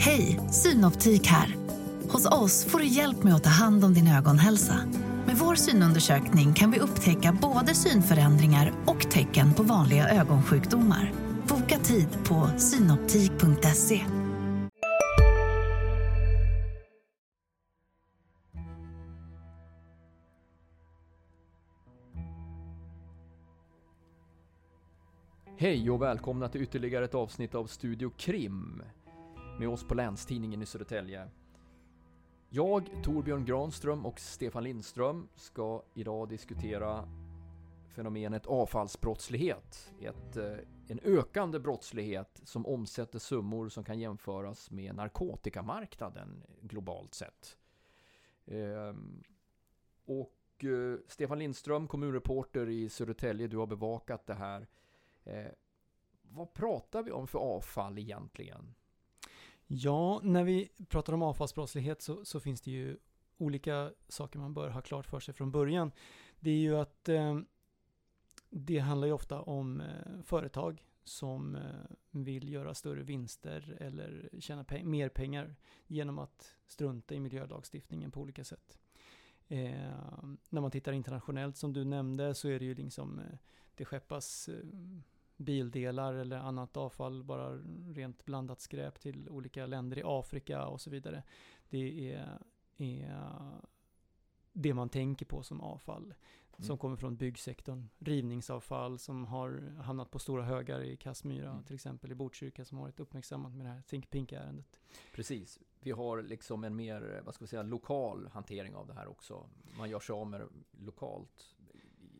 Hej, Synoptik här. Hos oss får du hjälp med att ta hand om din ögonhälsa. Med vår synundersökning kan vi upptäcka både synförändringar och tecken på vanliga ögonsjukdomar. Boka tid på synoptik.se. Hej och välkomna till ytterligare ett avsnitt av Studio Krim med oss på Länstidningen i Södertälje. Jag, Torbjörn Granström och Stefan Lindström ska idag diskutera fenomenet avfallsbrottslighet. Ett, eh, en ökande brottslighet som omsätter summor som kan jämföras med narkotikamarknaden globalt sett. Ehm, och eh, Stefan Lindström, kommunreporter i Södertälje, du har bevakat det här. Eh, vad pratar vi om för avfall egentligen? Ja, när vi pratar om avfallsbrottslighet så, så, finns det ju olika saker man bör ha klart för sig från början. Det är ju att eh, det handlar ju ofta om eh, företag som eh, vill göra större vinster eller tjäna pe mer pengar genom att strunta i miljölagstiftningen på olika sätt. Eh, när man tittar internationellt som du nämnde så är det ju liksom eh, det skeppas eh, bildelar eller annat avfall, bara rent blandat skräp till olika länder i Afrika och så vidare. Det är, är det man tänker på som avfall. Mm. Som kommer från byggsektorn. Rivningsavfall som har hamnat på stora högar i Kassmyra, mm. till exempel i Botkyrka som har varit uppmärksammat med det här Think Pink-ärendet. Precis. Vi har liksom en mer, vad ska vi säga, lokal hantering av det här också. Man gör sig av med lokalt,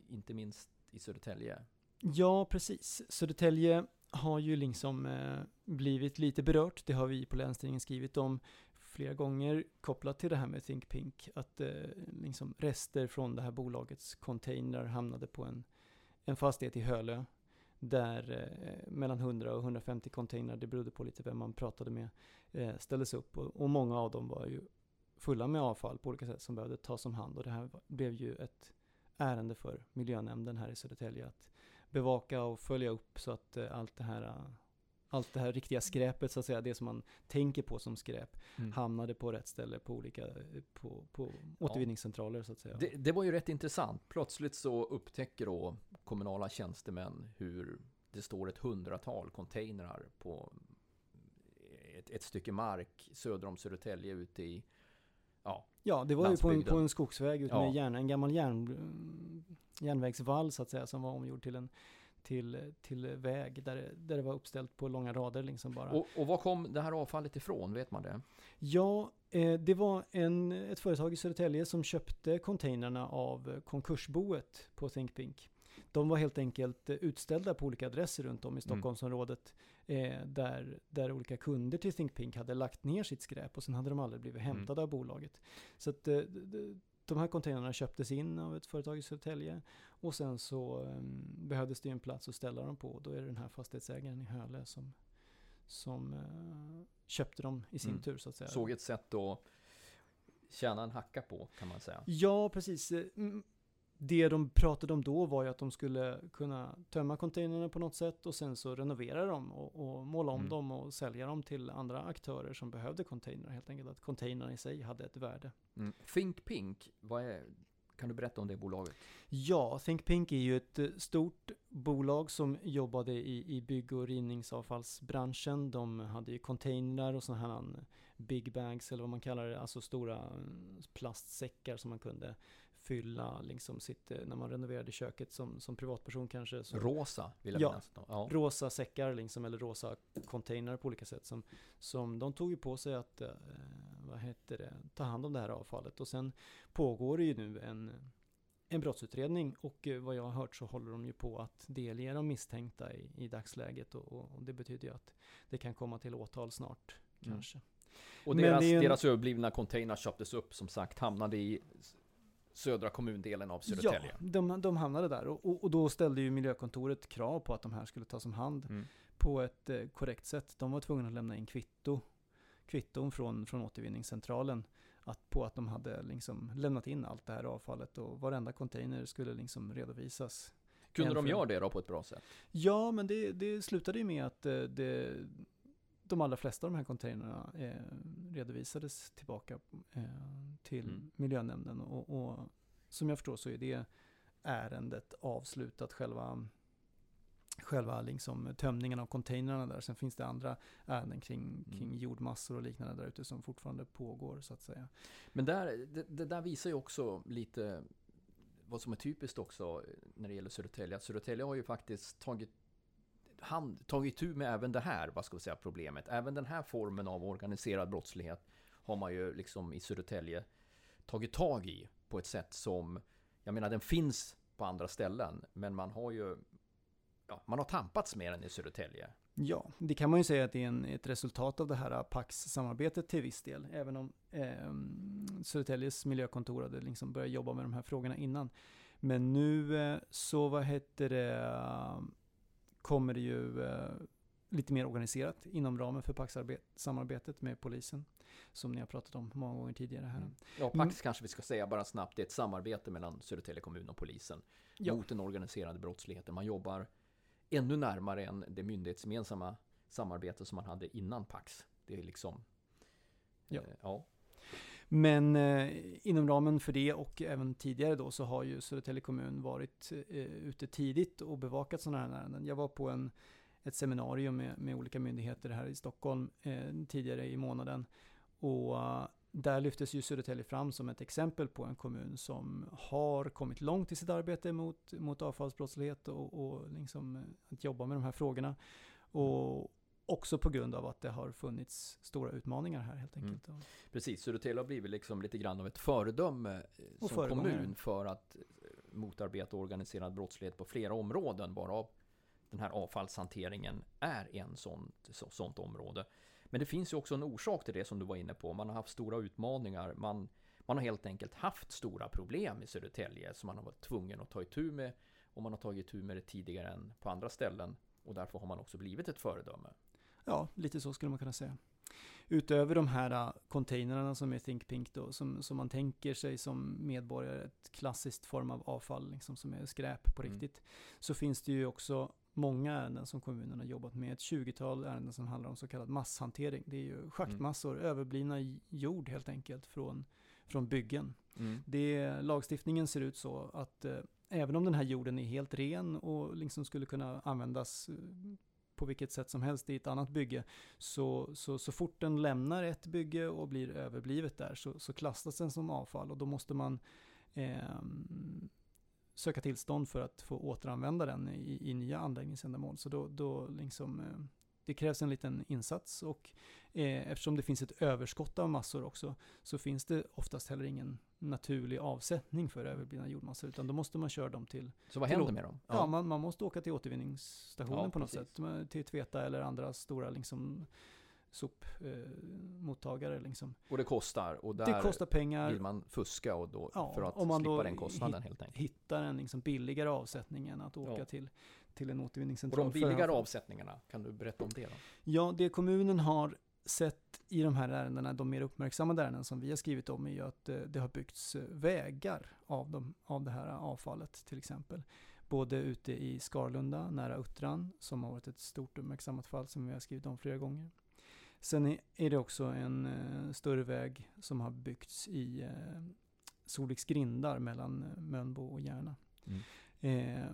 inte minst i Södertälje. Ja, precis. Södertälje har ju liksom eh, blivit lite berört. Det har vi på Länstidningen skrivit om flera gånger kopplat till det här med Think Pink. Att eh, liksom rester från det här bolagets containrar hamnade på en, en fastighet i Hölö. Där eh, mellan 100 och 150 containrar, det berodde på lite vem man pratade med, eh, ställdes upp. Och, och, många av dem var ju fulla med avfall på olika sätt som behövde tas om hand. Och det här blev ju ett ärende för miljönämnden här i Södertälje att bevaka och följa upp så att eh, allt det här eh, allt det här riktiga skräpet så att säga, det som man tänker på som skräp, mm. hamnade på rätt ställe på olika, eh, på, på återvinningscentraler så att säga. Det, det, var ju rätt intressant. Plötsligt så upptäcker då kommunala tjänstemän hur det står ett hundratal containrar på ett, ett stycke mark söder om Södertälje ute i Ja, ja det var ju på en, på en skogsväg ute med järn, en gammal järn, järnvägsvall så att säga som var omgjord till en till, till väg där, där det var uppställt på långa rader liksom bara. Och, och var kom det här avfallet ifrån? Vet man det? Ja, eh, det var en, ett företag i Södertälje som köpte containrarna av konkursboet på ThinkPink. De var helt enkelt utställda på olika adresser runt om i mm. Eh, där, där olika kunder till ThinkPink hade lagt ner sitt skräp och sen hade de aldrig blivit mm. hämtade mm. av bolaget. Så att eh, de här containrarna köptes in av ett företag i Södertälje och sen så um, behövdes det en plats att ställa dem på. Då är det den här fastighetsägaren i Hölö som, som uh, köpte dem i sin mm. tur så att säga. Såg ett sätt att tjäna en hacka på kan man säga. Ja, precis. Det de pratade om då var ju att de skulle kunna tömma containrarna på något sätt och sen så renovera dem och, och måla om mm. dem och sälja dem till andra aktörer som behövde containrar. Helt enkelt att containrarna i sig hade ett värde. Mm. Think Pink, vad är, kan du berätta om det bolaget? Ja, Think Pink är ju ett eh, stort bolag som jobbade i, i bygg och rivningsavfallsbranschen. De hade ju containrar och sådana här big bags eller vad man kallar det, alltså stora mm, plastsäckar som man kunde fylla liksom sitt, eh, när man renoverade köket som, som privatperson kanske. Så, rosa vill jag ja, minnas. Ja, rosa säckar liksom, eller rosa containrar på olika sätt. Som, som de tog ju på sig att, eh, vad heter det, ta hand om det här avfallet. Och sen pågår det ju nu en, en brottsutredning och eh, vad jag har hört så håller de ju på att delge de misstänkta i, i dagsläget. Och, och, det betyder ju att det kan komma till åtal snart, mm. kanske. Och deras, en... deras överblivna container köptes upp som sagt, hamnade i södra kommundelen av Södertälje. Ja, de, de hamnade där och, och, och, då ställde ju miljökontoret krav på att de här skulle tas om hand mm. på ett eh, korrekt sätt. De var tvungna att lämna in kvitto, kvitton från, från återvinningscentralen att, på att de hade liksom lämnat in allt det här avfallet och varenda container skulle liksom redovisas. Kunde de göra det då på ett bra sätt? Ja, men det, det slutade ju med att eh, det, de allra flesta av de här containrarna eh, redovisades tillbaka eh, till Mm. miljönämnden och, och som jag förstår så är det ärendet avslutat själva själva liksom tömningen av containrarna där. Sen finns det andra ärenden kring, Mm. kring jordmassor och liknande där ute som fortfarande pågår så att säga. Men där, det, det där visar ju också lite vad som är typiskt också när det gäller Södertälje. Att Södertälje har ju faktiskt tagit hand, tagit tur med även det här, vad ska vi säga, problemet. Även den här formen av organiserad brottslighet har man ju liksom i Södertälje tagit tag i på ett sätt som, jag menar den finns på andra ställen, men man har ju, ja, man har tampats med den i Södertälje. Ja, det kan man ju säga att det är en, ett resultat av det här Pax-samarbetet till viss del. Även om eh, Södertäljes miljökontor hade liksom börjat jobba med de här frågorna innan. Men nu eh, så, vad heter det, eh, kommer det ju eh, lite mer organiserat inom ramen för Pax-samarbetet med polisen. Som ni har pratat om många gånger tidigare här. Mm. Ja, Pax kanske vi ska säga bara snabbt, det är ett samarbete mellan Södertälje kommun och polisen Ja. mot den organiserade brottsligheten. Man jobbar ännu närmare än det myndighetsgemensamma samarbete som man hade innan Pax. Det är liksom... Ja. eh, ja. Men eh, inom ramen för det och även tidigare då så har ju Södertälje kommun varit eh, ute tidigt och bevakat sådana här ärenden. Jag var på en, ett seminarium med, med olika myndigheter här i Stockholm eh, tidigare i månaden. Och eh, där lyftes ju Södertälje fram som ett exempel på en kommun som har kommit långt i sitt arbete mot, mot avfallsbrottslighet och, och liksom eh, att jobba med de här frågorna. Och också på grund av att det har funnits stora utmaningar här helt Mm. enkelt. Precis, Södertälje har blivit liksom lite grann av ett föredöme eh, Och som föregångare. kommun för att eh, motarbeta organiserad brottslighet på flera områden, varav den här avfallshanteringen är en sånt, så, sånt område. Men det finns ju också en orsak till det som du var inne på. Man har haft stora utmaningar. Man, man har helt enkelt haft stora problem i Södertälje som man har varit tvungen att ta itu med. Och man har tagit itu med det tidigare än på andra ställen. Och därför har man också blivit ett föredöme. Ja, lite så skulle man kunna säga. Utöver de här äh, containrarna som är Think Pink då, som, som man tänker sig som medborgare, ett klassiskt form av avfall liksom, som är skräp på Mm. riktigt, så finns det ju också många ärenden som kommunen har jobbat med. Ett 20-tal ärenden som handlar om så kallad masshantering. Det är ju schaktmassor, överblivna j- jord helt enkelt från, från byggen. Det, lagstiftningen ser ut så att eh, även om den här jorden är helt ren och liksom skulle kunna användas eh, på vilket sätt som helst i ett annat bygge, så, så, så fort den lämnar ett bygge och blir överblivet där så, så klassas den som avfall och då måste man eh, söka tillstånd för att få återanvända den i, i nya anläggningsändamål. Så då, då liksom, eh, det krävs en liten insats och eh, eftersom det finns ett överskott av massor också så finns det oftast heller ingen naturlig avsättning för överblivna jordmassor utan då måste man köra dem till, Så vad händer med dem? ja, man, man måste åka till återvinningsstationen Ja, på något precis. sätt, till Tveta eller andra stora liksom sopmottagare eh, liksom. Och det kostar och där Det kostar pengar, vill man fuska och då, Ja, för att slippa den kostnaden helt enkelt. hittar en liksom billigare avsättning än att åka Ja. till, till en Och återvinningscentral. de för billigare avsättningarna, kan du berätta om det då? Ja, det kommunen har sett i de här ärendena, de mer uppmärksammade ärenden som vi har skrivit om, är ju att eh, det har byggts eh, vägar av, dem, av det här avfallet till exempel. Både ute i Skarlunda, nära Uttran, som har varit ett stort uppmärksammat fall som vi har skrivit om flera gånger. Sen är- det också en eh, större väg som har byggts i Solviks grindar mellan Mölnbo och Järna. Mm. Eh,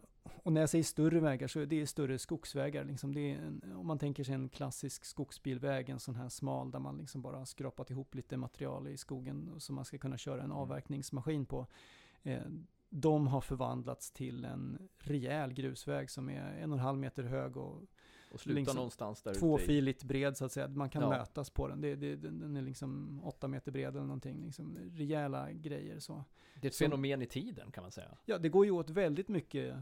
och när jag säger större vägar så är det större skogsvägar. Liksom det en, om man tänker sig en klassisk skogsbilväg, en sån här smal där man liksom bara har skrapat ihop lite material i skogen som man ska kunna köra en Mm. avverkningsmaskin på. Eh, de har förvandlats till en rejäl grusväg som är en och en halv meter hög och Och Liksom någonstans där tvåfiligt bred så att säga. Man kan Ja. mötas på den. Det, det, den är liksom åtta meter bred eller någonting. Liksom rejäla grejer så. Det är ett som- fenomen i tiden kan man säga. Ja, det går ju åt väldigt mycket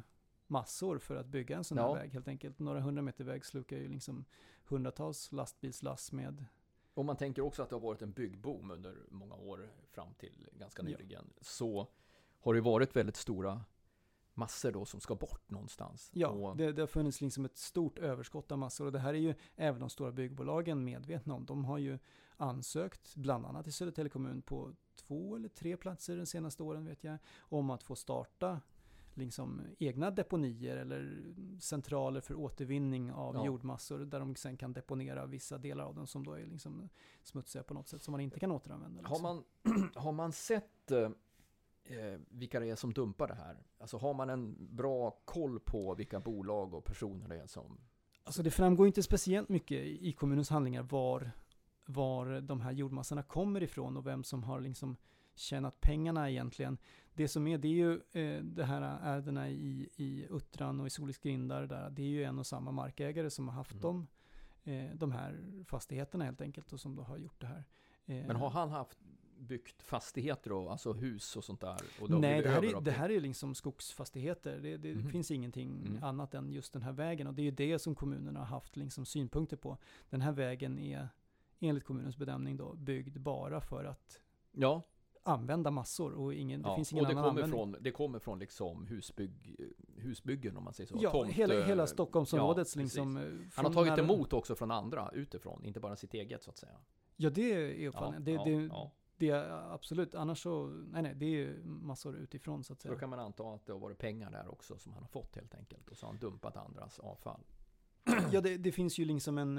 massor för att bygga en sån här Ja. väg helt enkelt. Några hundra meter väg slukar ju liksom hundratals lastbilslass med. Och man tänker också att det har varit en byggboom under många år fram till ganska Ja. nyligen. Så har det varit väldigt stora massor då som ska bort någonstans. Ja, och, det, det har funnits liksom ett stort överskott av massor och det här är ju även de stora byggbolagen medvetna om. De har ju ansökt, bland annat i Södertälje kommun, på två eller tre platser de senaste åren vet jag, om att få starta liksom egna deponier eller centraler för återvinning av Ja. jordmassor där de sen kan deponera vissa delar av dem som då är liksom smutsiga på något sätt som man inte kan återanvända. Har Liksom. man, har man sett eh, eh, vilka det är som dumpar det här? Alltså har man en bra koll på vilka bolag och personer det är som... Alltså det framgår inte speciellt mycket i i kommunens handlingar var, var de här jordmassorna kommer ifrån och vem som har liksom tjänat pengarna egentligen. Det som är, det är ju eh, det här ärendena i, i Uttran och i Solis grindar där, det är ju en och samma markägare som har haft Mm. dem, eh, de här fastigheterna helt enkelt och som då har gjort det här. Eh, Men har han haft byggt fastigheter och alltså hus och sånt där? Och har Nej, det här, är, det här är liksom skogsfastigheter. Det, det Mhm. finns ingenting Mm. annat än just den här vägen. Och det är ju det som kommunen har haft liksom synpunkter på. Den här vägen är enligt kommunens bedömning då byggd bara för att Ja, använda massor och ingen, det ja. finns ingen och det annan kommer, användning. från, det kommer från liksom husbygg, husbyggen om man säger så. Ja, Tomt, hela, eh, hela Stockholmsområdets ja, liksom. eh, Han har tagit emot också från andra utifrån, inte bara sitt eget så att säga. Ja, det är uppfattningen. det, ja, det, det är absolut. Annars så, nej, nej, det är massor utifrån så att Så då säga. kan man anta att det har varit pengar där också som han har fått helt enkelt. Och så har han dumpat andras avfall. Ja, det, det finns ju liksom en...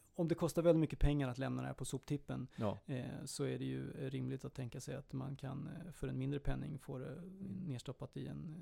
om det kostar väldigt mycket pengar att lämna det här på soptippen Ja. eh, så är det ju rimligt att tänka sig att man kan eh, för en mindre penning få det nedstoppat i en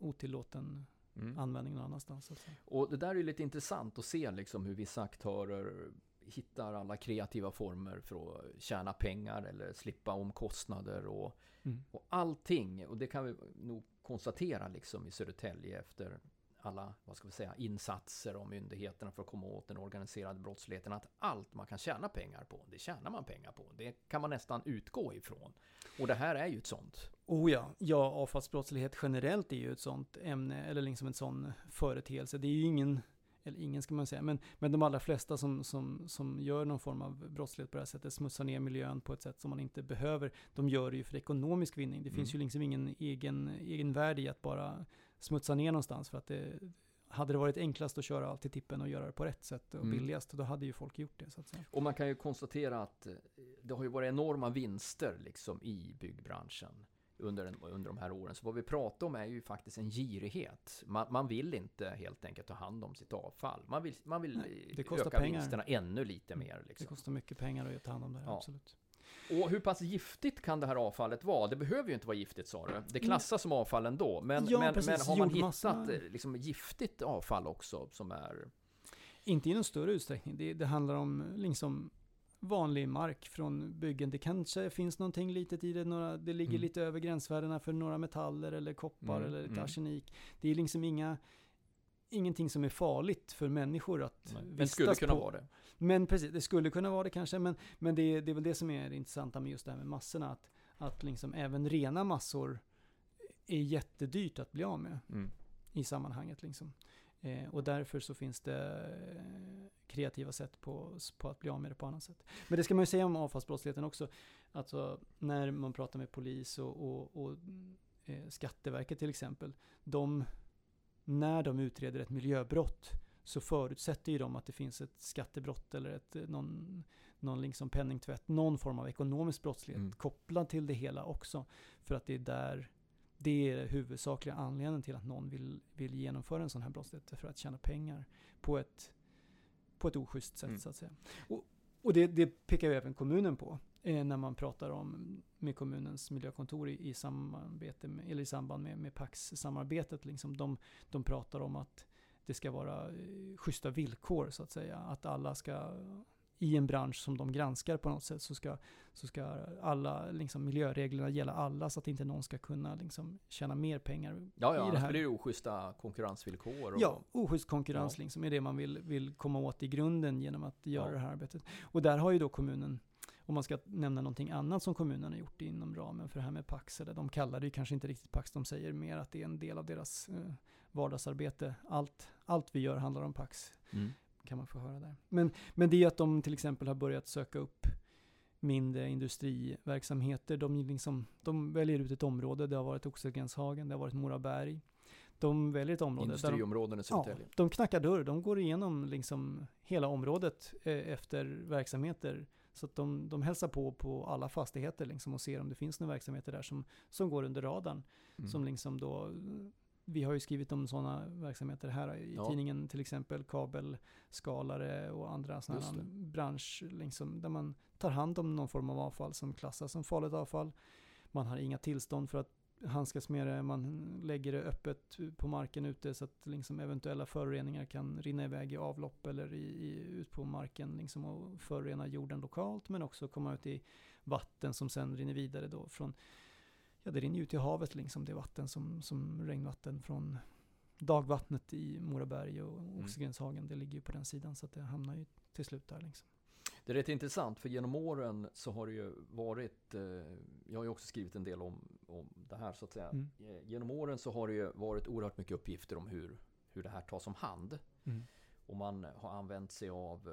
eh, otillåten Mm. användning någon annanstans. Så att säga. Och det där är ju lite intressant att se liksom hur vissa aktörer hittar alla kreativa former för att tjäna pengar eller slippa omkostnader och, Mm. och allting. Och det kan vi nog konstatera liksom i Södertälje efter alla, vad ska vi säga, insatser av myndigheterna för att komma åt den organiserade brottsligheten. Att allt man kan tjäna pengar på, det tjänar man pengar på. Det kan man nästan utgå ifrån. Och det här är ju ett sånt. Oh ja, ja, avfallsbrottslighet generellt är ju ett sånt ämne, eller liksom en sån företeelse. Det är ju ingen, eller ingen ska man säga, men, men de allra flesta som, som, som gör någon form av brottslighet på det här sättet, smutsar ner miljön på ett sätt som man inte behöver, de gör det ju för ekonomisk vinning. Det finns Mm. ju liksom ingen egen, egen värde i att bara smutsa ner någonstans, för att det, hade det varit enklast att köra allt till tippen och göra det på rätt sätt och Mm. billigast, då hade ju folk gjort det så att säga. Och man kan ju konstatera att eh, det har ju varit enorma vinster liksom i byggbranschen under, en, under de här åren. Så vad vi pratar om är ju faktiskt en girighet. Man, man vill inte helt enkelt ta hand om sitt avfall. Man vill, man vill Nej, eh, det öka pengar. vinsterna ännu lite mer. Det Liksom. kostar mycket pengar att ta hand om det här, Ja. absolut. Och hur pass giftigt kan det här avfallet vara? Det behöver ju inte vara giftigt sa du. Det klassas som avfall ändå. Men, Ja, men, precis. men har man hittat eh, liksom, giftigt avfall också som är... Inte i någon större utsträckning. Det, det handlar om liksom vanlig mark från byggen. Det kanske finns någonting litet i det. Några, det ligger Mm. lite över gränsvärdena för några metaller eller koppar Mm, eller lite mm. arsenik. Det är liksom inga, ingenting som är farligt för människor att Men vistas skulle kunna på. vara det. Men precis, det skulle kunna vara det kanske. Men, men det, det är väl det som är det intressanta med just det här med massorna. Att, att liksom även rena massor är jättedyrt att bli av med Mm. i sammanhanget. Liksom. Eh, och därför så finns det eh, kreativa sätt på, på att bli av med det på annat sätt. Men det ska man ju säga om avfallsbrottsligheten också. Alltså när man pratar med polis och, och, och eh, Skatteverket till exempel. De, när de utreder ett miljöbrott så förutsätter ju de att det finns ett skattebrott eller ett, eh, någon, någon liksom penningtvätt, någon form av ekonomisk brottslighet Mm. kopplad till det hela också. För att det är där det är huvudsakliga anledningen till att någon vill, vill genomföra en sån här brottslighet för att tjäna pengar på ett, på ett oschysst sätt Mm. så att säga. Och, och det, det pekar ju även kommunen på när man pratar om med kommunens miljökontor i, i, samarbete med, eller i samband med, med Pax-samarbetet. Liksom de, de pratar om att det ska vara eh, schyssta villkor så att säga. Att alla ska i en bransch som de granskar på något sätt så ska, så ska alla liksom, miljöreglerna gälla alla så att inte någon ska kunna liksom, tjäna mer pengar Ja, ja, i det här. blir det oschyssta konkurrensvillkor. Och, Ja, oschysst konkurrens Ja. liksom är det man vill, vill komma åt i grunden genom att göra Ja. det här arbetet. Och där har ju då kommunen, om man ska nämna någonting annat som kommunen har gjort inom ramen för det här med Pax, eller de kallar det ju kanske inte riktigt Pax, de säger mer att det är en del av deras eh, vardagsarbete. Allt, allt vi gör handlar om Pax, Mm. kan man få höra där. Men, men det är att de till exempel har börjat söka upp mindre industriverksamheter. De, liksom, de väljer ut ett område, det har varit Oxelgrenshagen, det har varit Moraberg. De väljer ett område Industriområden i Ja, Södertälje. de knackar dörr. De går igenom liksom hela området eh, efter verksamheter. Så att de, de hälsar på på alla fastigheter liksom och ser om det finns några verksamheter där som, som går under radarn. Mm. Som liksom då, vi har ju skrivit om sådana verksamheter här i Ja. tidningen, till exempel kabelskalare och andra sådana bransch, liksom, där man tar hand om någon form av avfall som klassas som farligt avfall. Man har inga tillstånd för att handskas med det, man lägger det öppet på marken ute så att liksom eventuella föroreningar kan rinna iväg i avlopp eller i, i, ut på marken liksom och förorena jorden lokalt men också komma ut i vatten som sen rinner vidare då från, ja det rinner ut i havet liksom. Det vatten som, som regnvatten från dagvattnet i Moraberg och Oxelgrenshagen, det ligger ju på den sidan så att det hamnar ju till slut där liksom. Det är rätt intressant för genom åren så har det ju varit, eh, jag har ju också skrivit en del om, om det här så att säga. Mm. Eh, Genom åren så har det ju varit oerhört mycket uppgifter om hur, hur det här tas om hand. Mm. Och man har använt sig av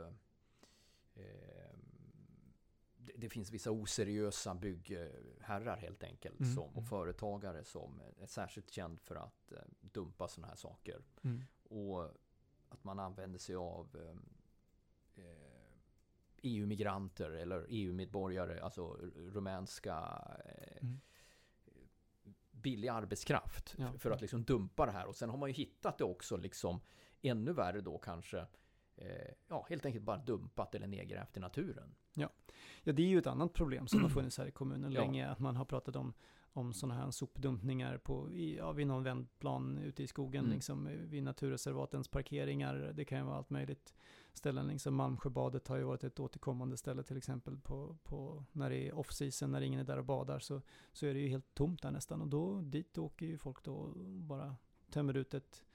eh, eh, det, det finns vissa oseriösa byggherrar helt enkelt Mm, som, och mm. företagare som är särskilt känd för att dumpa sådana här saker. Mm. Och att man använder sig av EU-migranter eller EU-medborgare, alltså rumänska eh, Mm. billig arbetskraft Ja. för att liksom dumpa det här. Och sen har man ju hittat det också liksom ännu värre då kanske eh, ja, helt enkelt bara dumpat eller nedgrävt i naturen. Ja, det är ju ett annat problem som har funnits här i kommunen Ja. länge, att man har pratat om, om sådana här sopdumpningar på, i, ja, vid någon vändplan ute i skogen, Mm. liksom, vid naturreservatens parkeringar. Det kan ju vara allt möjligt ställen. Liksom Malmsjöbadet har ju varit ett återkommande ställe till exempel på, på när det är off-season, när ingen är där och badar, så, så är det ju helt tomt där nästan. Och då, dit åker ju folk då och bara tömmer ut ett,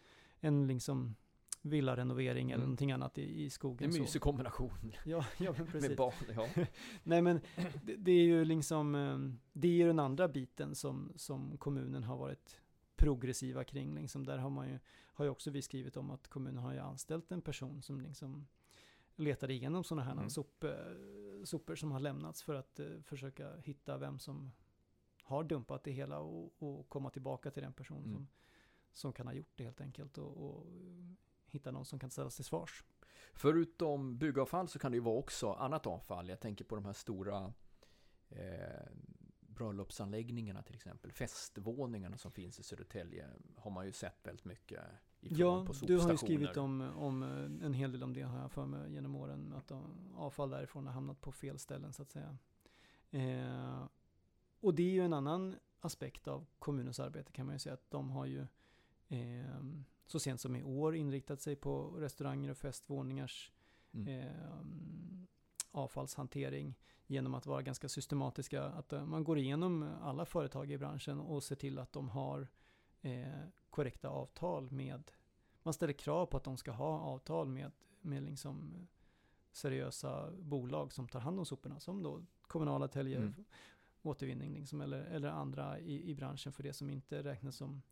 en liksom villarenovering eller Mm. någonting annat i, i Det är skogen. en mysig kombination Ja, ja men precis. med barn. Ja. Nej men det, det är ju liksom, eh, det är ju den andra biten som, som kommunen har varit progressiva kring. Liksom. Där har man ju, har ju också vi skrivit om att kommunen har ju anställt en person som liksom letade igenom sådana här Mm. sop, sopor som har lämnats för att eh, försöka hitta vem som har dumpat det hela och, och komma tillbaka till den person Mm. som, som kan ha gjort det helt enkelt och, och hitta någon som kan ställas till svars. Förutom byggavfall så kan det ju vara också annat avfall. Jag tänker på de här stora eh, bröllopsanläggningarna till exempel. Festvåningarna som finns i Södertälje har man ju sett väldigt mycket Ja, på du har ju skrivit om, om eh, en hel del om det har jag för mig genom åren. Att avfall därifrån har hamnat på fel ställen så att säga. Eh, och det är ju en annan aspekt av kommunens arbete kan man ju säga att de har ju eh, så sent som i år inriktat sig på restauranger och festvåningars Mm. eh, avfallshantering genom att vara ganska systematiska. Att eh, man går igenom alla företag i branschen och ser till att de har eh, korrekta avtal med, man ställer krav på att de ska ha avtal med, med liksom seriösa bolag som tar hand om soporna, som då kommunala Tälje Mm. återvinning liksom, eller, eller andra i, i branschen för det som inte räknas som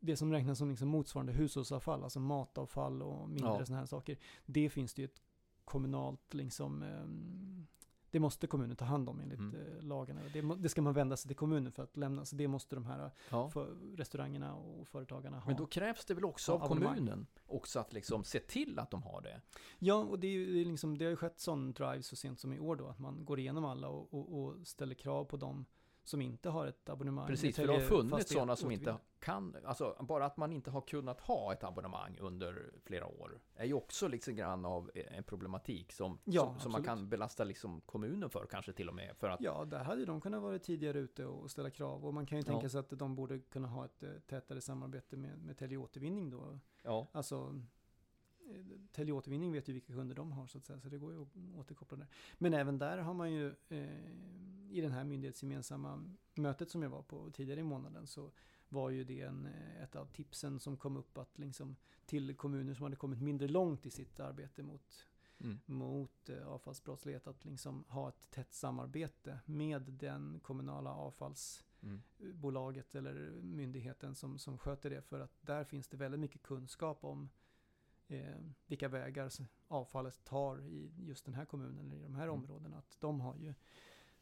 det som räknas som liksom motsvarande hushållsavfall, alltså matavfall och mindre Ja. sådana här saker. Det finns det ju ett kommunalt liksom ehm, det måste kommunen ta hand om enligt Mm. eh, lagarna. Det, det ska man vända sig till kommunen för att lämna. Så det måste de här Ja. restaurangerna och företagarna ha. Men då krävs det väl också av kommunen också att liksom se till att de har det. Ja, och det, är ju, liksom, det har ju skett sån drive så sent som i år då, att man går igenom alla och, och, och ställer krav på dem som inte har ett abonnemang. Precis, för det har funnits sådana som inte återvinning. Kan, alltså bara att man inte har kunnat ha ett abonnemang under flera år är ju också liksom grann av en problematik som, Ja, som, som man kan belasta liksom kommunen för kanske till och med. För att, Ja, där hade de kunnat vara tidigare ute och ställa krav. Och man kan ju Ja. tänka sig att de borde kunna ha ett eh, tätare samarbete med, med Tälje Återvinning då. ja, Alltså Teleåtervinning vet ju vilka kunder de har så att säga, så det går ju att återkoppla där. Men även där har man ju eh, i det här myndighetsgemensamma mötet som jag var på tidigare i månaden så var ju det en, eh, ett av tipsen som kom upp att liksom till kommuner som hade kommit mindre långt i sitt arbete mot, mm. mot eh, avfallsbrottslighet att liksom ha ett tätt samarbete med den kommunala avfallsbolaget mm. eller myndigheten som, som sköter det för att där finns det väldigt mycket kunskap om eh, vilka vägar avfallet tar i just den här kommunen eller i de här mm. områdena. Att de har ju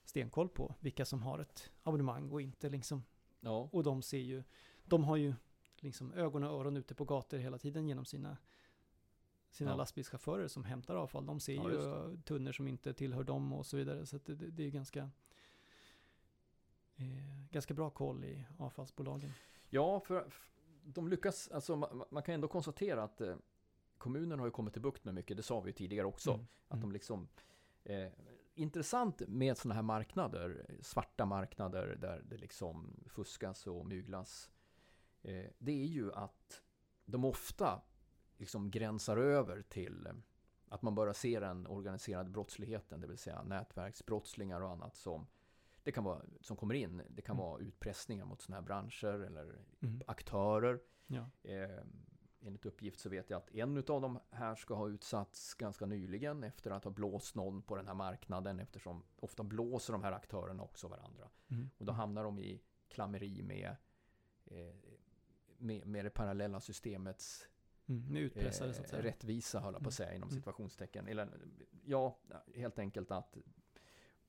stenkoll på vilka som har ett abonnemang och inte liksom. Ja. Och de ser ju, de har ju liksom ögon och öron ute på gator hela tiden genom sina sina ja. lastbilschaufförer som hämtar avfall. De ser ja, ju tunnor som inte tillhör dem och så vidare. Så det, det, är ganska, eh, ganska bra koll i avfallsbolagen. Ja, för, för de lyckas, alltså man, man, kan ändå konstatera att eh, kommunen har ju kommit till bukt med mycket, det sa vi ju tidigare också. Mm. Att de mm. liksom eh, Intressant med sådana här marknader, svarta marknader där det liksom fuskas och myglas. Eh, det är ju att de ofta liksom gränsar över till att man börjar se den organiserade brottsligheten, det vill säga nätverksbrottslingar och annat som det kan vara, som kommer in. Det kan mm. vara utpressningar mot sådana här branscher eller mm. aktörer. Ja. Eh, enligt uppgift så vet jag att en av de här ska ha utsatts ganska nyligen efter att ha blåst någon på den här marknaden eftersom ofta blåser de här aktörerna också varandra. Mm. Och då hamnar de i klammeri med, eh, med, med det parallella systemets Mm, säga. Eh, rättvisa höll jag på att säga inom mm. situationstecken. Eller, ja, helt enkelt att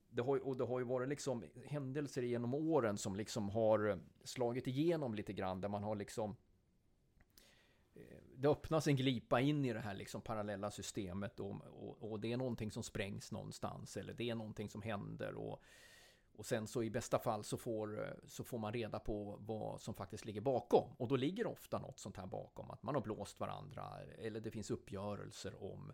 det har, och det har ju varit liksom händelser genom åren som liksom har slagit igenom lite grann där man har liksom det öppnas en glipa in i det här liksom parallella systemet och, och, och, det är någonting som sprängs någonstans eller det är någonting som händer och, och sen så i bästa fall så får, så får man reda på vad som faktiskt ligger bakom. Och då ligger ofta något sånt här bakom att man har blåst varandra eller det finns uppgörelser om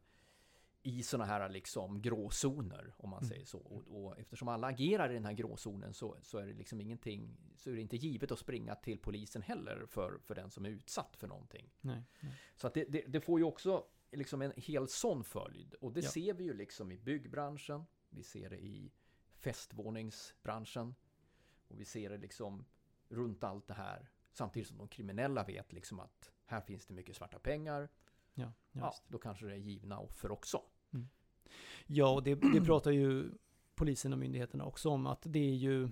i sådana här liksom gråzoner, om man mm. säger så. Och, och, eftersom alla agerar i den här gråzonen så, så är det liksom ingenting, så är det inte givet att springa till polisen heller för, för den som är utsatt för någonting. Nej, nej. Så att det, det, det, får ju också liksom en hel sån följd. Och det ja. ser vi ju liksom i byggbranschen, vi ser det i festvåningsbranschen och vi ser det liksom runt allt det här. Samtidigt som de kriminella vet liksom att här finns det mycket svarta pengar. Ja, ja, då kanske det är givna offer också. Ja, och det, det pratar ju polisen och myndigheterna också om att det är ju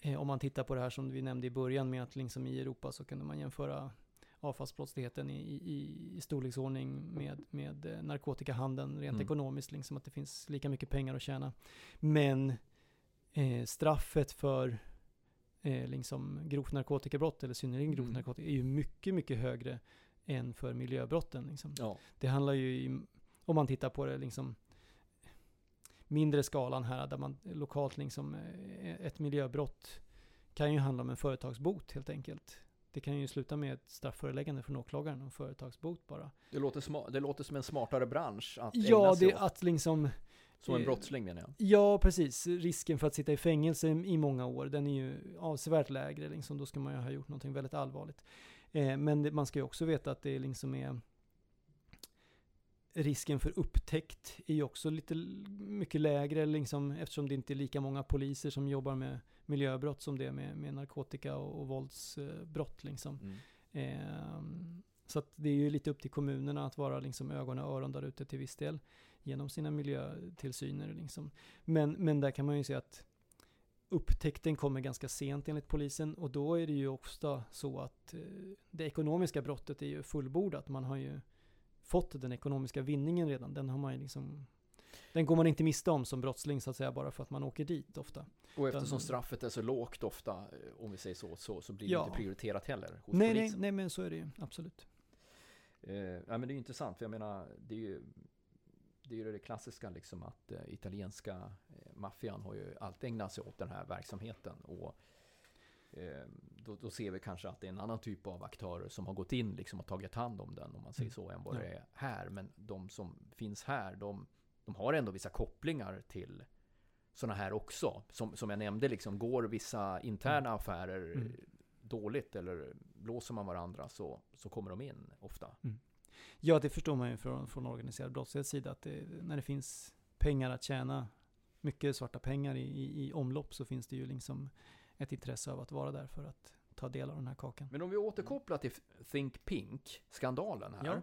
eh, om man tittar på det här som vi nämnde i början med att liksom i Europa så kunde man jämföra avfallsbrottsligheten i, i, i storleksordning med, med eh, narkotikahandeln rent mm. ekonomiskt, liksom att det finns lika mycket pengar att tjäna. Men eh, straffet för eh, liksom grovt narkotikabrott eller synnerligen grovt mm. narkotika är ju mycket, mycket högre än för miljöbrotten. Liksom. Ja. Det handlar ju i om man tittar på det liksom mindre skalan här där man lokalt liksom eh, ett miljöbrott kan ju handla om en företagsbot helt enkelt. Det kan ju sluta med ett strafföreläggande från åklagaren och företagsbot bara. Det låter, det låter som en smartare bransch att Ja, ägna sig det åt. att liksom Som en eh, brottsling menar jag. Ja, precis. Risken för att sitta i fängelse i många år, den är ju avsevärt lägre. Liksom. Då ska man ju ha gjort någonting väldigt allvarligt. Eh, men man ska ju också veta att det liksom är risken för upptäckt är ju också lite mycket lägre liksom, eftersom det inte är lika många poliser som jobbar med miljöbrott som det är med, med narkotika och, och våldsbrott. Liksom. Mm. Eh, så det är ju lite upp till kommunerna att vara liksom ögon och öron där ute till viss del genom sina miljötillsyner. Liksom. Men, men där kan man ju se att upptäckten kommer ganska sent enligt polisen och då är det ju ofta så att eh, det ekonomiska brottet är ju fullbordat. Man har ju fått den ekonomiska vinningen redan. Den har man ju liksom den går man inte miste om som brottsling så att säga bara för att man åker dit ofta. Och eftersom den, straffet är så lågt ofta, eh, om vi säger så, så, så blir ja. det inte prioriterat heller hos nej, polisen. Nej, nej, men så är det ju, absolut. Eh, ja, men det är ju intressant, för jag menar, det är ju det, är det klassiska liksom att eh, italienska eh, maffian har ju alltid ägnat sig åt den här verksamheten. Och då, då, ser vi kanske att det är en annan typ av aktörer som har gått in liksom och tagit hand om den, om man säger mm. så, än vad det är här. Men de som finns här, de, de har ändå vissa kopplingar till sådana här också. Som, som jag nämnde, liksom, går vissa interna mm. affärer mm. dåligt eller blåser man varandra så, så kommer de in ofta. Mm. Ja, det förstår man ju från, från organiserad brottslighets sida att det, när det finns pengar att tjäna, mycket svarta pengar i, i, i omlopp så finns det ju liksom ett intresse av att vara där för att ta del av den här kakan. Men om vi återkopplar till Think Pink-skandalen här. Ja.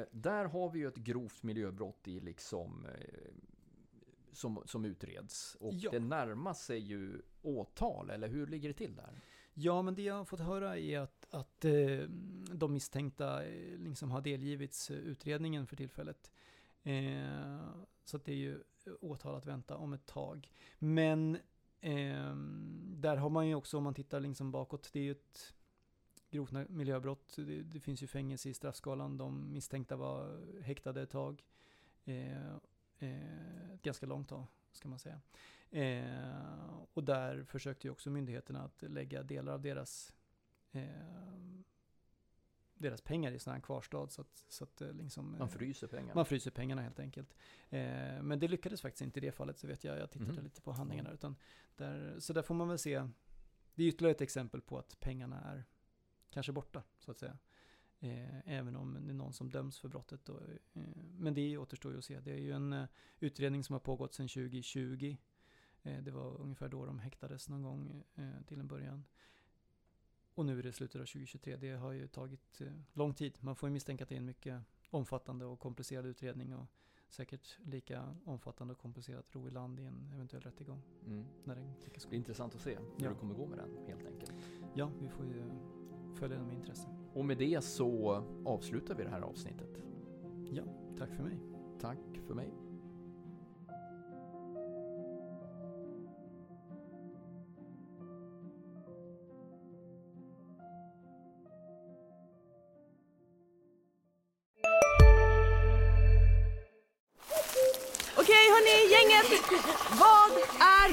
Eh, Där har vi ju ett grovt miljöbrott i liksom eh, som, som utreds. Och Ja. det närmar sig ju åtal, eller hur ligger det till där? Ja, men det jag har fått höra är att, att eh, de misstänkta liksom har delgivits utredningen för tillfället. Så det är ju åtal att vänta om ett tag. Men Ehm, där har man ju också, om man tittar liksom bakåt, det är ju ett grovt miljöbrott. Det, det finns ju fängelse i straffskalan. De misstänkta var häktade ett tag. Eh, eh, ett ganska långt tag, ska man säga. Eh, och där försökte ju också myndigheterna att lägga delar av deras eh, deras pengar i sån här kvarstad så att, så att eh, liksom, Man eh, fryser pengarna. man fryser pengarna helt enkelt. Eh, men det lyckades faktiskt inte i det fallet, så vet jag. Jag tittade Mhm. lite på handlingarna. Utan där, så där får man väl se. Det är ytterligare ett exempel på att pengarna är kanske borta, så att säga. Eh, även om det är någon som döms för brottet. Då, eh, men det återstår ju att se. Det är ju en eh, utredning som har pågått sedan 2020. Eh, det var ungefär då de häktades någon gång till en början. Och nu är det slutet av 2023. Det har ju tagit eh, lång tid. Man får ju misstänka att det är en mycket omfattande och komplicerad utredning och säkert lika omfattande och komplicerat ro i land i en eventuell rättegång Mm. när den Det är intressant att se hur Ja. det kommer gå med den, helt enkelt. Ja, vi får ju följa den med intresse. Och med det så avslutar vi det här avsnittet. Ja, tack för mig. Tack för mig.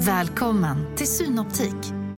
Välkommen till Synoptik.